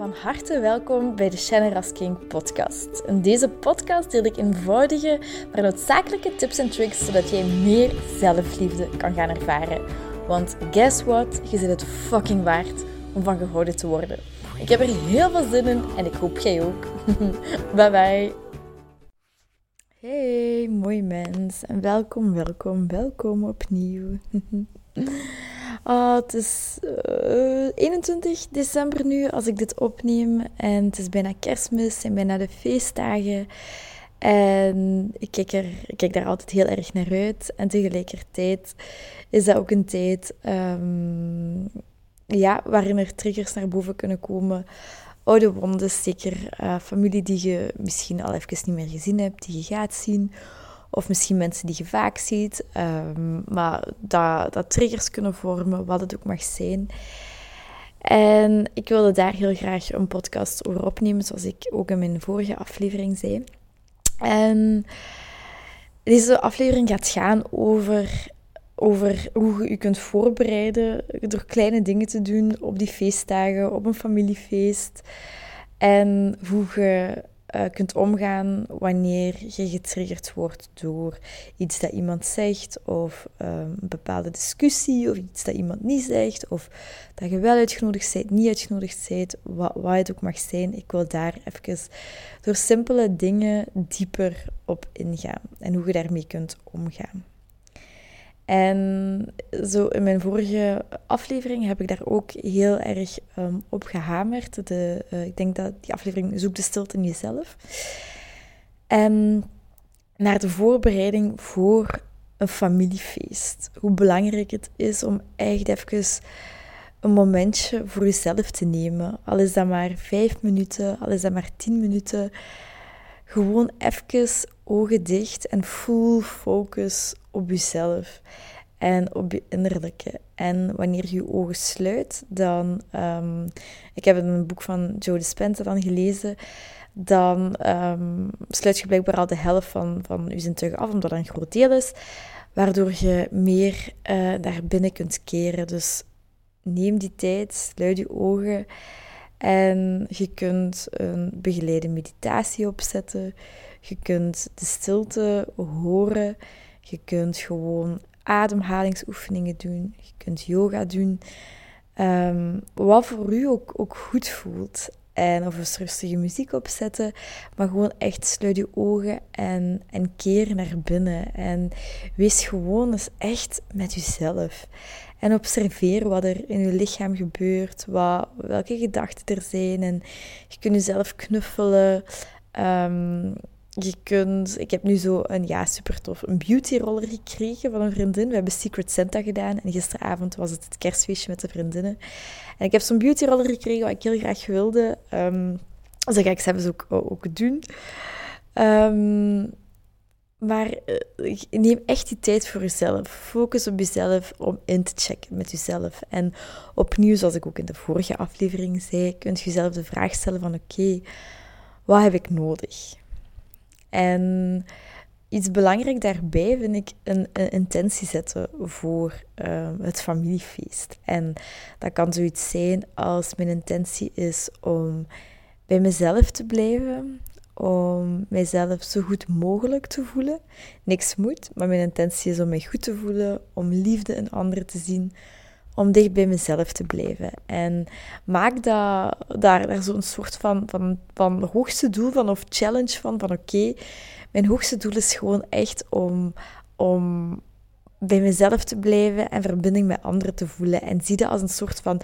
van harte welkom bij de Shannon King podcast. In deze podcast deel ik eenvoudige, maar noodzakelijke tips en tricks zodat jij meer zelfliefde kan gaan ervaren. Want guess what? Je zit het fucking waard om van gehouden te worden. Ik heb er heel veel zin in en ik hoop jij ook. bye bye. Hey, mooi mens en welkom, welkom, welkom opnieuw. Oh, het is 21 eh, december nu als ik dit opneem. En het is bijna kerstmis en bijna de feestdagen. En ik kijk, er, ik kijk daar altijd heel erg naar uit. En tegelijkertijd is dat ook een tijd um, ja, waarin er triggers naar boven kunnen komen. Oude wonden, zeker uh, familie die je misschien al even niet meer gezien hebt, die je gaat zien. Of misschien mensen die je vaak ziet. Um, maar dat, dat triggers kunnen vormen, wat het ook mag zijn. En ik wilde daar heel graag een podcast over opnemen, zoals ik ook in mijn vorige aflevering zei. En deze aflevering gaat gaan over, over hoe je je kunt voorbereiden door kleine dingen te doen op die feestdagen, op een familiefeest. En hoe je uh, kunt omgaan wanneer je getriggerd wordt door iets dat iemand zegt, of um, een bepaalde discussie, of iets dat iemand niet zegt, of dat je wel uitgenodigd bent, niet uitgenodigd bent, wat, wat het ook mag zijn. Ik wil daar even door simpele dingen dieper op ingaan en hoe je daarmee kunt omgaan. En zo in mijn vorige aflevering heb ik daar ook heel erg um, op gehamerd. De, uh, ik denk dat die aflevering Zoek de stilte in jezelf. En naar de voorbereiding voor een familiefeest. Hoe belangrijk het is om echt even een momentje voor jezelf te nemen. Al is dat maar vijf minuten, al is dat maar tien minuten. Gewoon even ogen dicht en full focus op jezelf en op je innerlijke. En wanneer je je ogen sluit, dan... Um, ik heb een boek van Joe Dispenza dan gelezen. Dan um, sluit je blijkbaar al de helft van, van je zintuigen af, omdat dat een groot deel is. Waardoor je meer uh, naar binnen kunt keren. Dus neem die tijd, sluit je ogen... En je kunt een begeleide meditatie opzetten. Je kunt de stilte horen. Je kunt gewoon ademhalingsoefeningen doen. Je kunt yoga doen. Ehm, wat voor u ook, ook goed voelt. En of eens rustige muziek opzetten. Maar gewoon echt sluit je ogen en, en keer naar binnen. En wees gewoon eens echt met jezelf. En observeer wat er in je lichaam gebeurt. Wat, welke gedachten er zijn. En je kunt jezelf knuffelen. Um, je kunt, ik heb nu zo een, ja, super tof, een beauty roller gekregen van een vriendin. We hebben Secret Santa gedaan en gisteravond was het het kerstfeestje met de vriendinnen. En ik heb zo'n beauty roller gekregen wat ik heel graag wilde. Um, dus dat ga ik zelfs ook, ook doen. Um, maar uh, neem echt die tijd voor jezelf. Focus op jezelf om in te checken met jezelf. En opnieuw, zoals ik ook in de vorige aflevering zei, kunt je jezelf de vraag stellen van oké, wat heb ik nodig? En iets belangrijk daarbij vind ik een, intentie zetten voor uh, het familiefeest. En dat kan zoiets zijn als mijn intentie is om bij mezelf te blijven, om mijzelf zo goed mogelijk te voelen. Niks moet, maar mijn intentie is om mij goed te voelen, om liefde in anderen te zien, om dicht bij mezelf te blijven. En maak dat, daar, daar zo'n soort van, van, van hoogste doel van of challenge van, van oké, mijn hoogste doel is gewoon echt om, om bij mezelf te blijven en verbinding met anderen te voelen. En zie dat als een soort van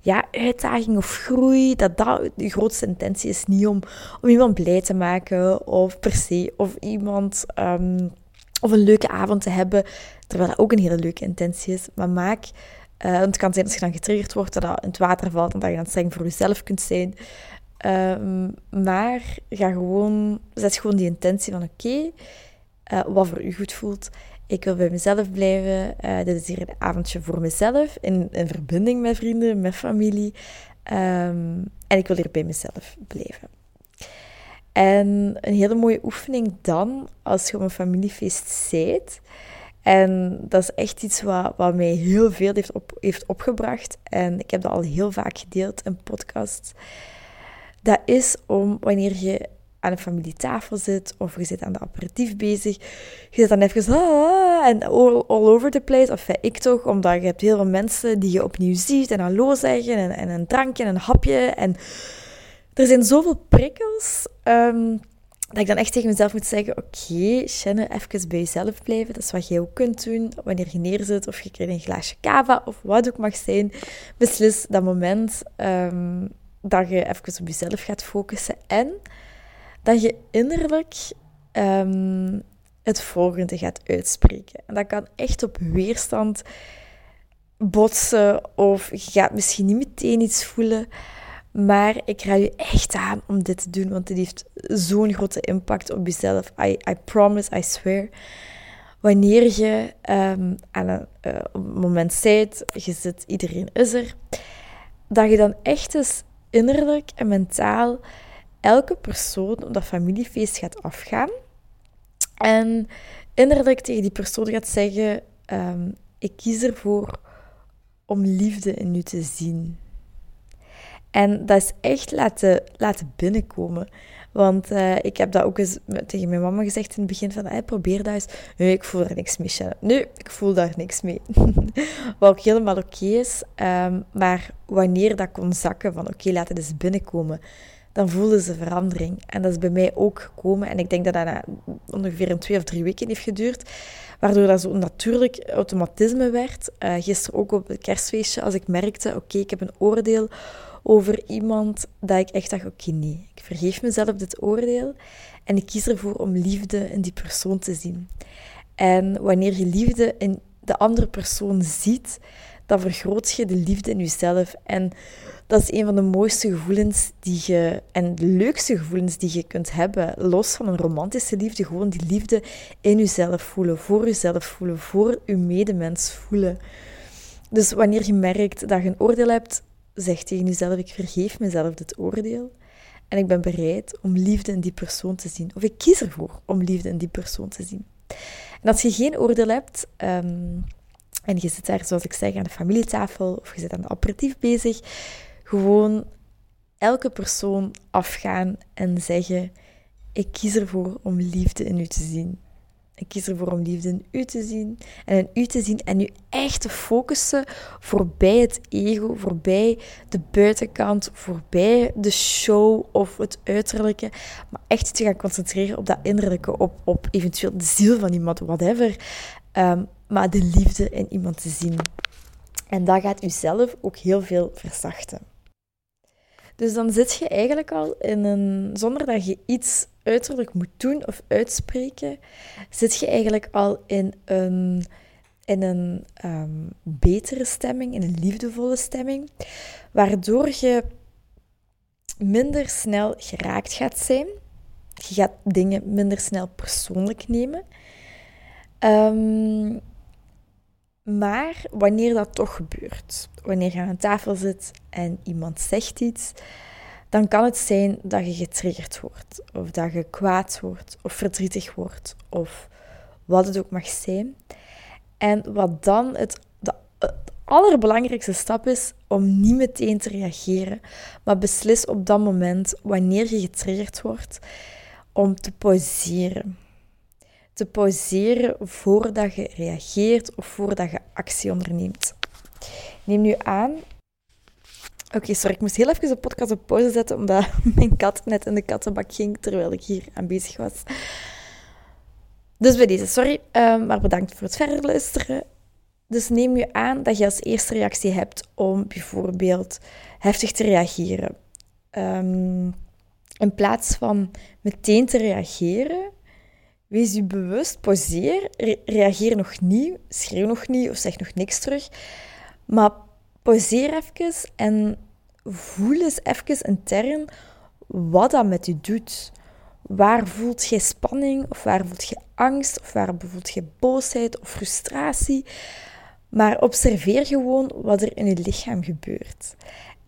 ja, uitdaging of groei. Dat dat de grootste intentie is. Niet om, om iemand blij te maken of per se. Of iemand... Um, of een leuke avond te hebben. Terwijl dat ook een hele leuke intentie is. Maar maak uh, het kan zijn als je dan getriggerd wordt, dat dat in het water valt en dat je dan streng voor jezelf kunt zijn. Uh, maar ga gewoon, zet gewoon die intentie van oké, uh, wat voor u goed voelt. Ik wil bij mezelf blijven. Uh, dit is hier een avondje voor mezelf, in, in verbinding met vrienden, met familie. Um, en ik wil hier bij mezelf blijven. En een hele mooie oefening dan, als je op een familiefeest zit, en dat is echt iets wat, wat mij heel veel heeft, op, heeft opgebracht. En ik heb dat al heel vaak gedeeld in podcasts. Dat is om wanneer je aan een familietafel zit of je zit aan de aperitief bezig, je zit dan even ah, en all, over the place, of ik toch, omdat je hebt heel veel mensen die je opnieuw ziet en hallo zeggen en, en een drankje en een hapje en er zijn zoveel prikkels ehm, dat ik dan echt tegen mezelf moet zeggen, oké, okay, Shannon, even bij jezelf blijven. Dat is wat jij ook kunt doen wanneer je neerzit of je krijgt een glaasje cava of wat ook mag zijn. Beslis dat moment ehm, dat je even op jezelf gaat focussen en dat je innerlijk um, het volgende gaat uitspreken. En dat kan echt op weerstand botsen of je gaat misschien niet meteen iets voelen. Maar ik raad je echt aan om dit te doen, want het heeft zo'n grote impact op jezelf. I, I promise, I swear. Wanneer je um, aan een uh, moment zit, je zit, iedereen is er, dat je dan echt eens innerlijk en mentaal elke persoon op dat familiefeest gaat afgaan. En innerlijk tegen die persoon gaat zeggen: um, Ik kies ervoor om liefde in u te zien. En dat is echt laten, laten binnenkomen. Want uh, ik heb dat ook eens tegen mijn mama gezegd in het begin van, hey, probeer dat eens. Nee, ik voel er niks mee, Shannon. Nee, ik voel daar niks mee. Wat ook helemaal oké is. Um, maar wanneer dat kon zakken van, oké, okay, laat eens binnenkomen dan voelden ze verandering. En dat is bij mij ook gekomen. En ik denk dat dat ongeveer een twee of drie weken heeft geduurd. Waardoor dat zo natuurlijk automatisme werd. Uh, gisteren ook op het kerstfeestje, als ik merkte, oké, ik heb een oordeel over iemand, dat ik echt dacht, oké, nee, ik vergeef mezelf dit oordeel. En ik kies ervoor om liefde in die persoon te zien. En wanneer je liefde in de andere persoon ziet, dan vergroot je de liefde in jezelf. En dat is een van de mooiste gevoelens die je, en de leukste gevoelens die je kunt hebben, los van een romantische liefde, gewoon die liefde in jezelf voelen, voor jezelf voelen, voor je medemens voelen. Dus wanneer je merkt dat je een oordeel hebt, zeg tegen jezelf, ik vergeef mezelf dit oordeel. En ik ben bereid om liefde in die persoon te zien. Of ik kies ervoor om liefde in die persoon te zien. En als je geen oordeel hebt, um, en je zit daar, zoals ik zeg, aan de familietafel, of je zit aan de aperitief bezig, gewoon elke persoon afgaan en zeggen: Ik kies ervoor om liefde in u te zien. Ik kies ervoor om liefde in u te zien en in u te zien en u echt te focussen voorbij het ego, voorbij de buitenkant, voorbij de show of het uiterlijke, maar echt te gaan concentreren op dat innerlijke, op, op eventueel de ziel van iemand, whatever, um, maar de liefde in iemand te zien. En dat gaat u zelf ook heel veel verzachten. Dus dan zit je eigenlijk al in een, zonder dat je iets uiterlijk moet doen of uitspreken, zit je eigenlijk al in een, in een ehm, betere stemming, in een liefdevolle stemming, waardoor je minder snel geraakt gaat zijn. Je gaat dingen minder snel persoonlijk nemen. Um, maar wanneer dat toch gebeurt, wanneer je aan tafel zit en iemand zegt iets, dan kan het zijn dat je getriggerd wordt, of dat je kwaad wordt, of verdrietig wordt, of wat het ook mag zijn. En wat dan het, de, allerbelangrijkste stap is om niet meteen te reageren, maar beslis op dat moment, wanneer je getriggerd wordt, om te pauzeren te pauzeren voordat je reageert of voordat je actie onderneemt. Neem nu aan. Oké, sorry, ik moest heel even de podcast op pauze zetten omdat mijn kat net in de kattenbak ging terwijl ik hier aanwezig was. Dus bij deze, sorry, ehm, maar bedankt voor het verder luisteren. Dus neem je aan dat je als eerste reactie hebt om bijvoorbeeld heftig te reageren. Um, in plaats van meteen te reageren, Wees je bewust, pauzeer, reageer nog niet, schreeuw nog niet of zeg nog niks terug. Maar pauzeer even en voel eens even intern wat dat met je doet. Waar voelt je spanning of waar voelt je angst of waar voelt je boosheid of frustratie? Maar observeer gewoon wat er in je lichaam gebeurt.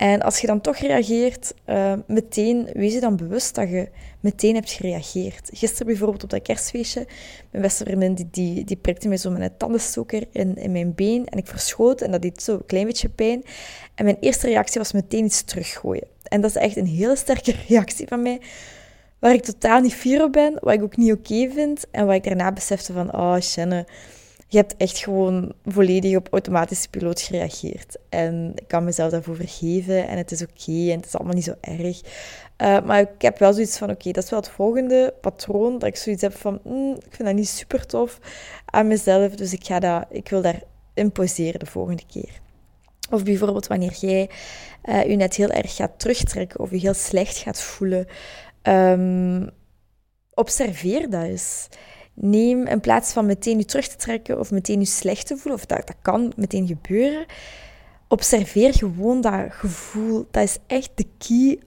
En als je dan toch reageert, uh, meteen, wees je dan bewust dat je meteen hebt gereageerd. Gisteren bijvoorbeeld op dat kerstfeestje, mijn beste vriendin die, die, die prikte mij zo met een tandenstoker in, in mijn been en ik verschoot en dat deed zo een klein beetje pijn. En mijn eerste reactie was meteen iets teruggooien. En dat is echt een hele sterke reactie van mij, waar ik totaal niet fier op ben, wat ik ook niet oké vind. En waar ik daarna besefte van, oh Shanne, je hebt echt gewoon volledig op automatische piloot gereageerd. En ik kan mezelf daarvoor vergeven en het is oké en het is allemaal niet zo erg. Uh, maar ik heb wel zoiets van, oké, dat is wel het volgende patroon, dat ik zoiets heb van, mm, ik vind dat niet super tof aan mezelf, dus ik, ga dat, ik wil daar imposeren de volgende keer. Of bijvoorbeeld wanneer jij je net heel erg gaat terugtrekken of je heel slecht gaat voelen. Um, observeer dat eens. Neem in plaats van meteen je terug te trekken of meteen je slecht te voelen, of dat, dat kan meteen gebeuren, observeer gewoon dat gevoel. Dat is echt de key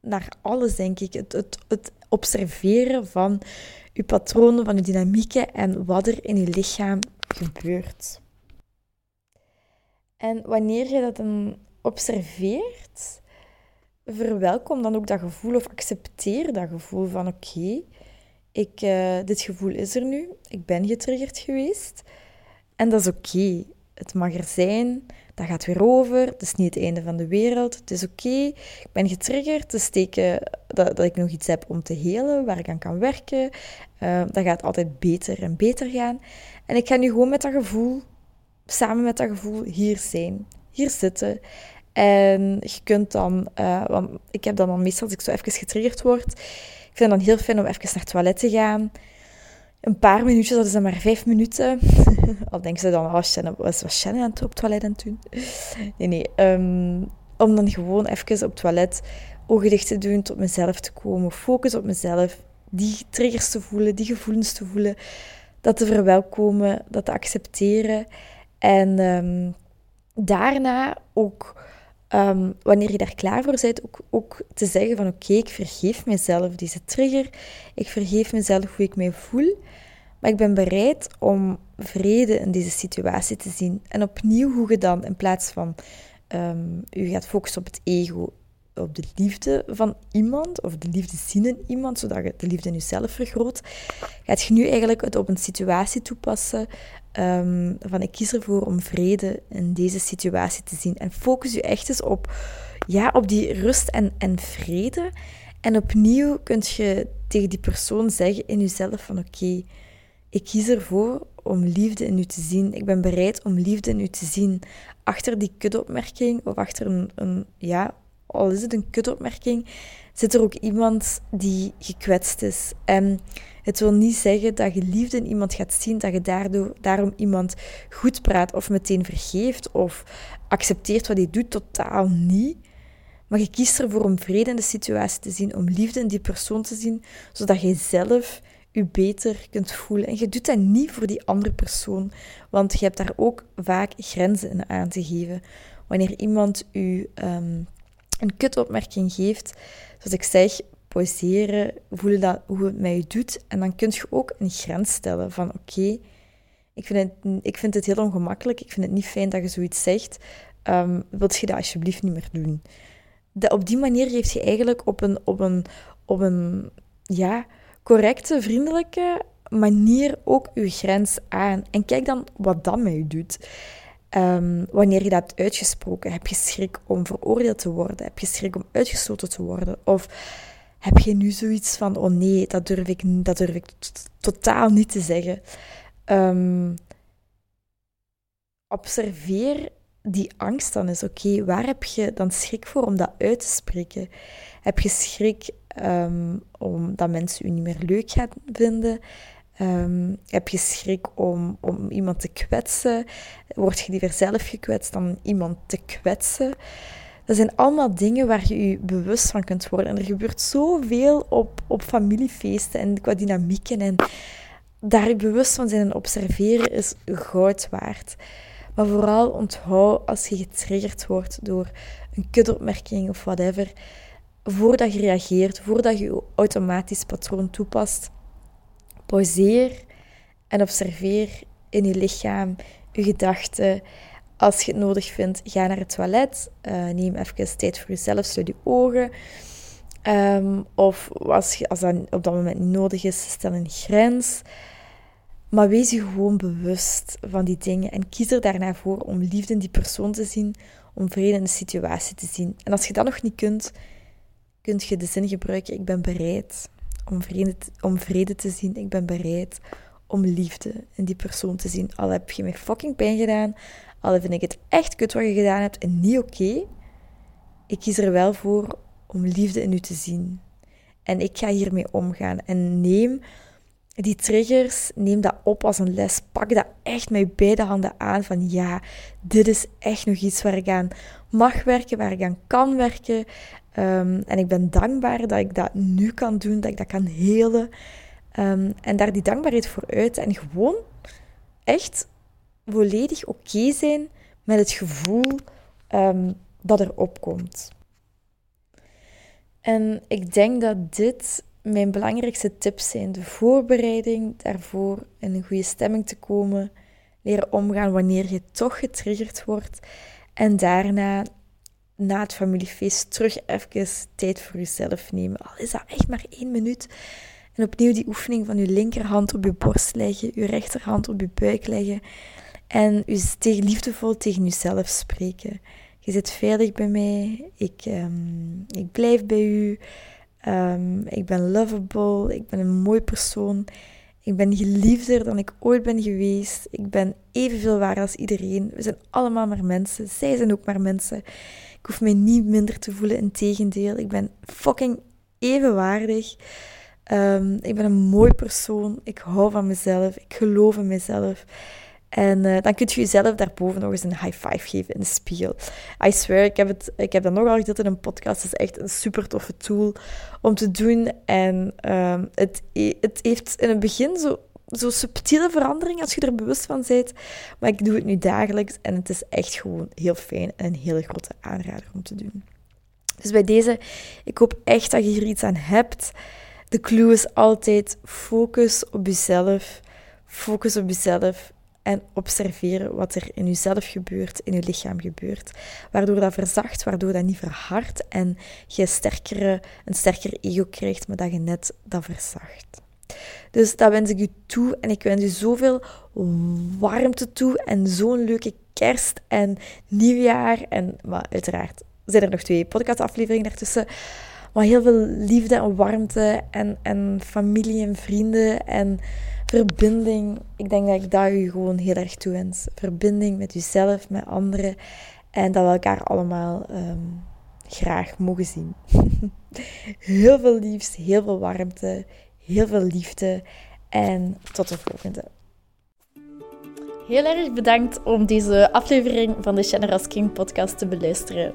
naar alles, denk ik. Het, het, het observeren van je patronen, van je dynamieken en wat er in je lichaam gebeurt. En wanneer je dat dan observeert, verwelkom dan ook dat gevoel of accepteer dat gevoel van oké, ik, uh, dit gevoel is er nu, ik ben getriggerd geweest en dat is oké. Het mag er zijn, dat gaat weer over, het is niet het einde van de wereld, het is oké. Ik ben getriggerd, te steken dat, dat ik nog iets heb om te helen, waar ik aan kan werken. Uh, dat gaat altijd beter en beter gaan. En ik ga nu gewoon met dat gevoel, samen met dat gevoel, hier zijn, hier zitten. En je kunt dan, uh, want ik heb dan, dan meestal als ik zo even getriggerd word, ik vind het dan heel fijn om even naar het toilet te gaan. Een paar minuutjes, dat is dan maar vijf minuten. Al denken ze dan, oh, Shannon, was, was Shannon aan het, op het toilet aan het doen? Nee, nee. Um, om dan gewoon even op het toilet ogen dicht te doen, tot mezelf te komen. Focus op mezelf. Die triggers te voelen, die gevoelens te voelen. Dat te verwelkomen, dat te accepteren. En um, daarna ook Um, wanneer je daar klaar voor bent, ook, ook te zeggen van oké, ik vergeef mezelf deze trigger, ik vergeef mezelf hoe ik mij voel, maar ik ben bereid om vrede in deze situatie te zien. En opnieuw hoe je dan in plaats van um, je gaat focussen op het ego, op de liefde van iemand, of de liefde zien in iemand, zodat je de liefde in jezelf vergroot, gaat je nu eigenlijk het op een situatie toepassen um, van ik kies ervoor om vrede in deze situatie te zien. En focus je echt eens op, ja, op die rust en, en vrede. En opnieuw kun je tegen die persoon zeggen in jezelf van oké, ik kies ervoor om liefde in u te zien. Ik ben bereid om liefde in u te zien. Achter die kutopmerking of achter een, een ja, al is het een kutopmerking, zit er ook iemand die gekwetst is. En het wil niet zeggen dat je liefde in iemand gaat zien, dat je daardoor, daarom iemand goed praat of meteen vergeeft of accepteert wat hij doet, totaal niet. Maar je kiest ervoor om vrede in de situatie te zien, om liefde in die persoon te zien, zodat je zelf je beter kunt voelen. En je doet dat niet voor die andere persoon, want je hebt daar ook vaak grenzen in aan te geven. Wanneer iemand u um, een kutopmerking geeft, zoals ik zeg, pauzeren, voelen dat, hoe het je doet. En dan kun je ook een grens stellen van oké, ik, vind het, ik vind het heel ongemakkelijk, ik vind het niet fijn dat je zoiets zegt. Um, wilt je dat alsjeblieft niet meer doen? De, op die manier geeft je eigenlijk op een, op een, op een ja, correcte, vriendelijke manier ook je grens aan. En kijk dan wat dat met je doet. Um, wanneer je dat hebt uitgesproken, heb je schrik om veroordeeld te worden? Heb je schrik om uitgesloten te worden? Of heb je nu zoiets van, oh nee, dat durf ik, dat durf ik totaal niet te zeggen. Um, observeer die angst dan eens. Oké, waar heb je dan schrik voor om dat uit te spreken? Heb je schrik um, omdat mensen u niet meer leuk gaan vinden? Um, heb je schrik om, om iemand te kwetsen? Word je liever zelf gekwetst dan iemand te kwetsen? Dat zijn allemaal dingen waar je je bewust van kunt worden. En er gebeurt zoveel op, op familiefeesten en qua dynamieken. En daar bewust van zijn en observeren is goud waard. Maar vooral onthoud als je getriggerd wordt door een kutopmerking of whatever, voordat je reageert, voordat je je automatisch patroon toepast, pauzeer en observeer in je lichaam, je gedachten als je het nodig vindt, ga naar het toilet. Uh, neem even tijd voor jezelf, sluit je ogen. Um, of als, als dat op dat moment niet nodig is, stel een grens. Maar wees je gewoon bewust van die dingen en kies er daarna voor om liefde in die persoon te zien, om vrede in de situatie te zien. En als je dat nog niet kunt, kun je de zin gebruiken: ik ben bereid om vrede, om vrede te zien. Ik ben bereid om liefde in die persoon te zien. Al heb je me fucking pijn gedaan, al vind ik het echt kut wat je gedaan hebt en niet oké. ik kies er wel voor om liefde in u te zien. En ik ga hiermee omgaan. En neem die triggers, neem dat op als een les. Pak dat echt met beide handen aan. Van ja, dit is echt nog iets waar ik aan mag werken, waar ik aan kan werken. Ehm, en ik ben dankbaar dat ik dat nu kan doen, dat ik dat kan helen. Um, en daar die dankbaarheid voor uit. En gewoon echt volledig oké zijn met het gevoel um, dat er opkomt. En ik denk dat dit mijn belangrijkste tips zijn. De voorbereiding daarvoor in een goede stemming te komen. Leren omgaan wanneer je toch getriggerd wordt. En daarna, na het familiefeest, terug even tijd voor jezelf nemen. Al is dat echt maar één minuut. En opnieuw die oefening van je linkerhand op je borst leggen, je rechterhand op je buik leggen. En u tegen, liefdevol tegen jezelf spreken. Je zit veilig bij mij. Ik, um, ik blijf bij u. Um, ik ben lovable. Ik ben een mooi persoon. Ik ben geliefder dan ik ooit ben geweest. Ik ben evenveel waar als iedereen. We zijn allemaal maar mensen. Zij zijn ook maar mensen. Ik hoef mij niet minder te voelen. Integendeel, ik ben fucking evenwaardig. Um, ik ben een mooi persoon. Ik hou van mezelf. Ik geloof in mezelf. En uh, dan kun je jezelf daarboven nog eens een high five geven in de spiegel. I swear, ik heb, het, ik heb dat nogal gezegd in een podcast. Het is echt een super toffe tool om te doen. En um, het, het heeft in het begin zo, zo subtiele verandering als je er bewust van bent. Maar ik doe het nu dagelijks en het is echt gewoon heel fijn en een hele grote aanrader om te doen. Dus bij deze, ik hoop echt dat je hier iets aan hebt. De clue is altijd focus op jezelf. Focus op jezelf en observeren wat er in jezelf gebeurt, in je lichaam gebeurt. Waardoor dat verzacht, waardoor dat niet verhardt en je een sterker ego krijgt, maar dat je net dat verzacht. Dus dat wens ik u toe en ik wens u zoveel warmte toe en zo'n leuke kerst en nieuwjaar. En uiteraard zijn er nog twee podcastafleveringen daartussen. Maar heel veel liefde en warmte en, en familie en vrienden en verbinding. Ik denk dat ik dat u gewoon heel erg toewens. Verbinding met uzelf, met anderen. En dat we elkaar allemaal um, graag mogen zien. heel veel liefs, heel veel warmte, heel veel liefde. En tot de volgende. Heel erg bedankt om deze aflevering van de Generous King podcast te beluisteren.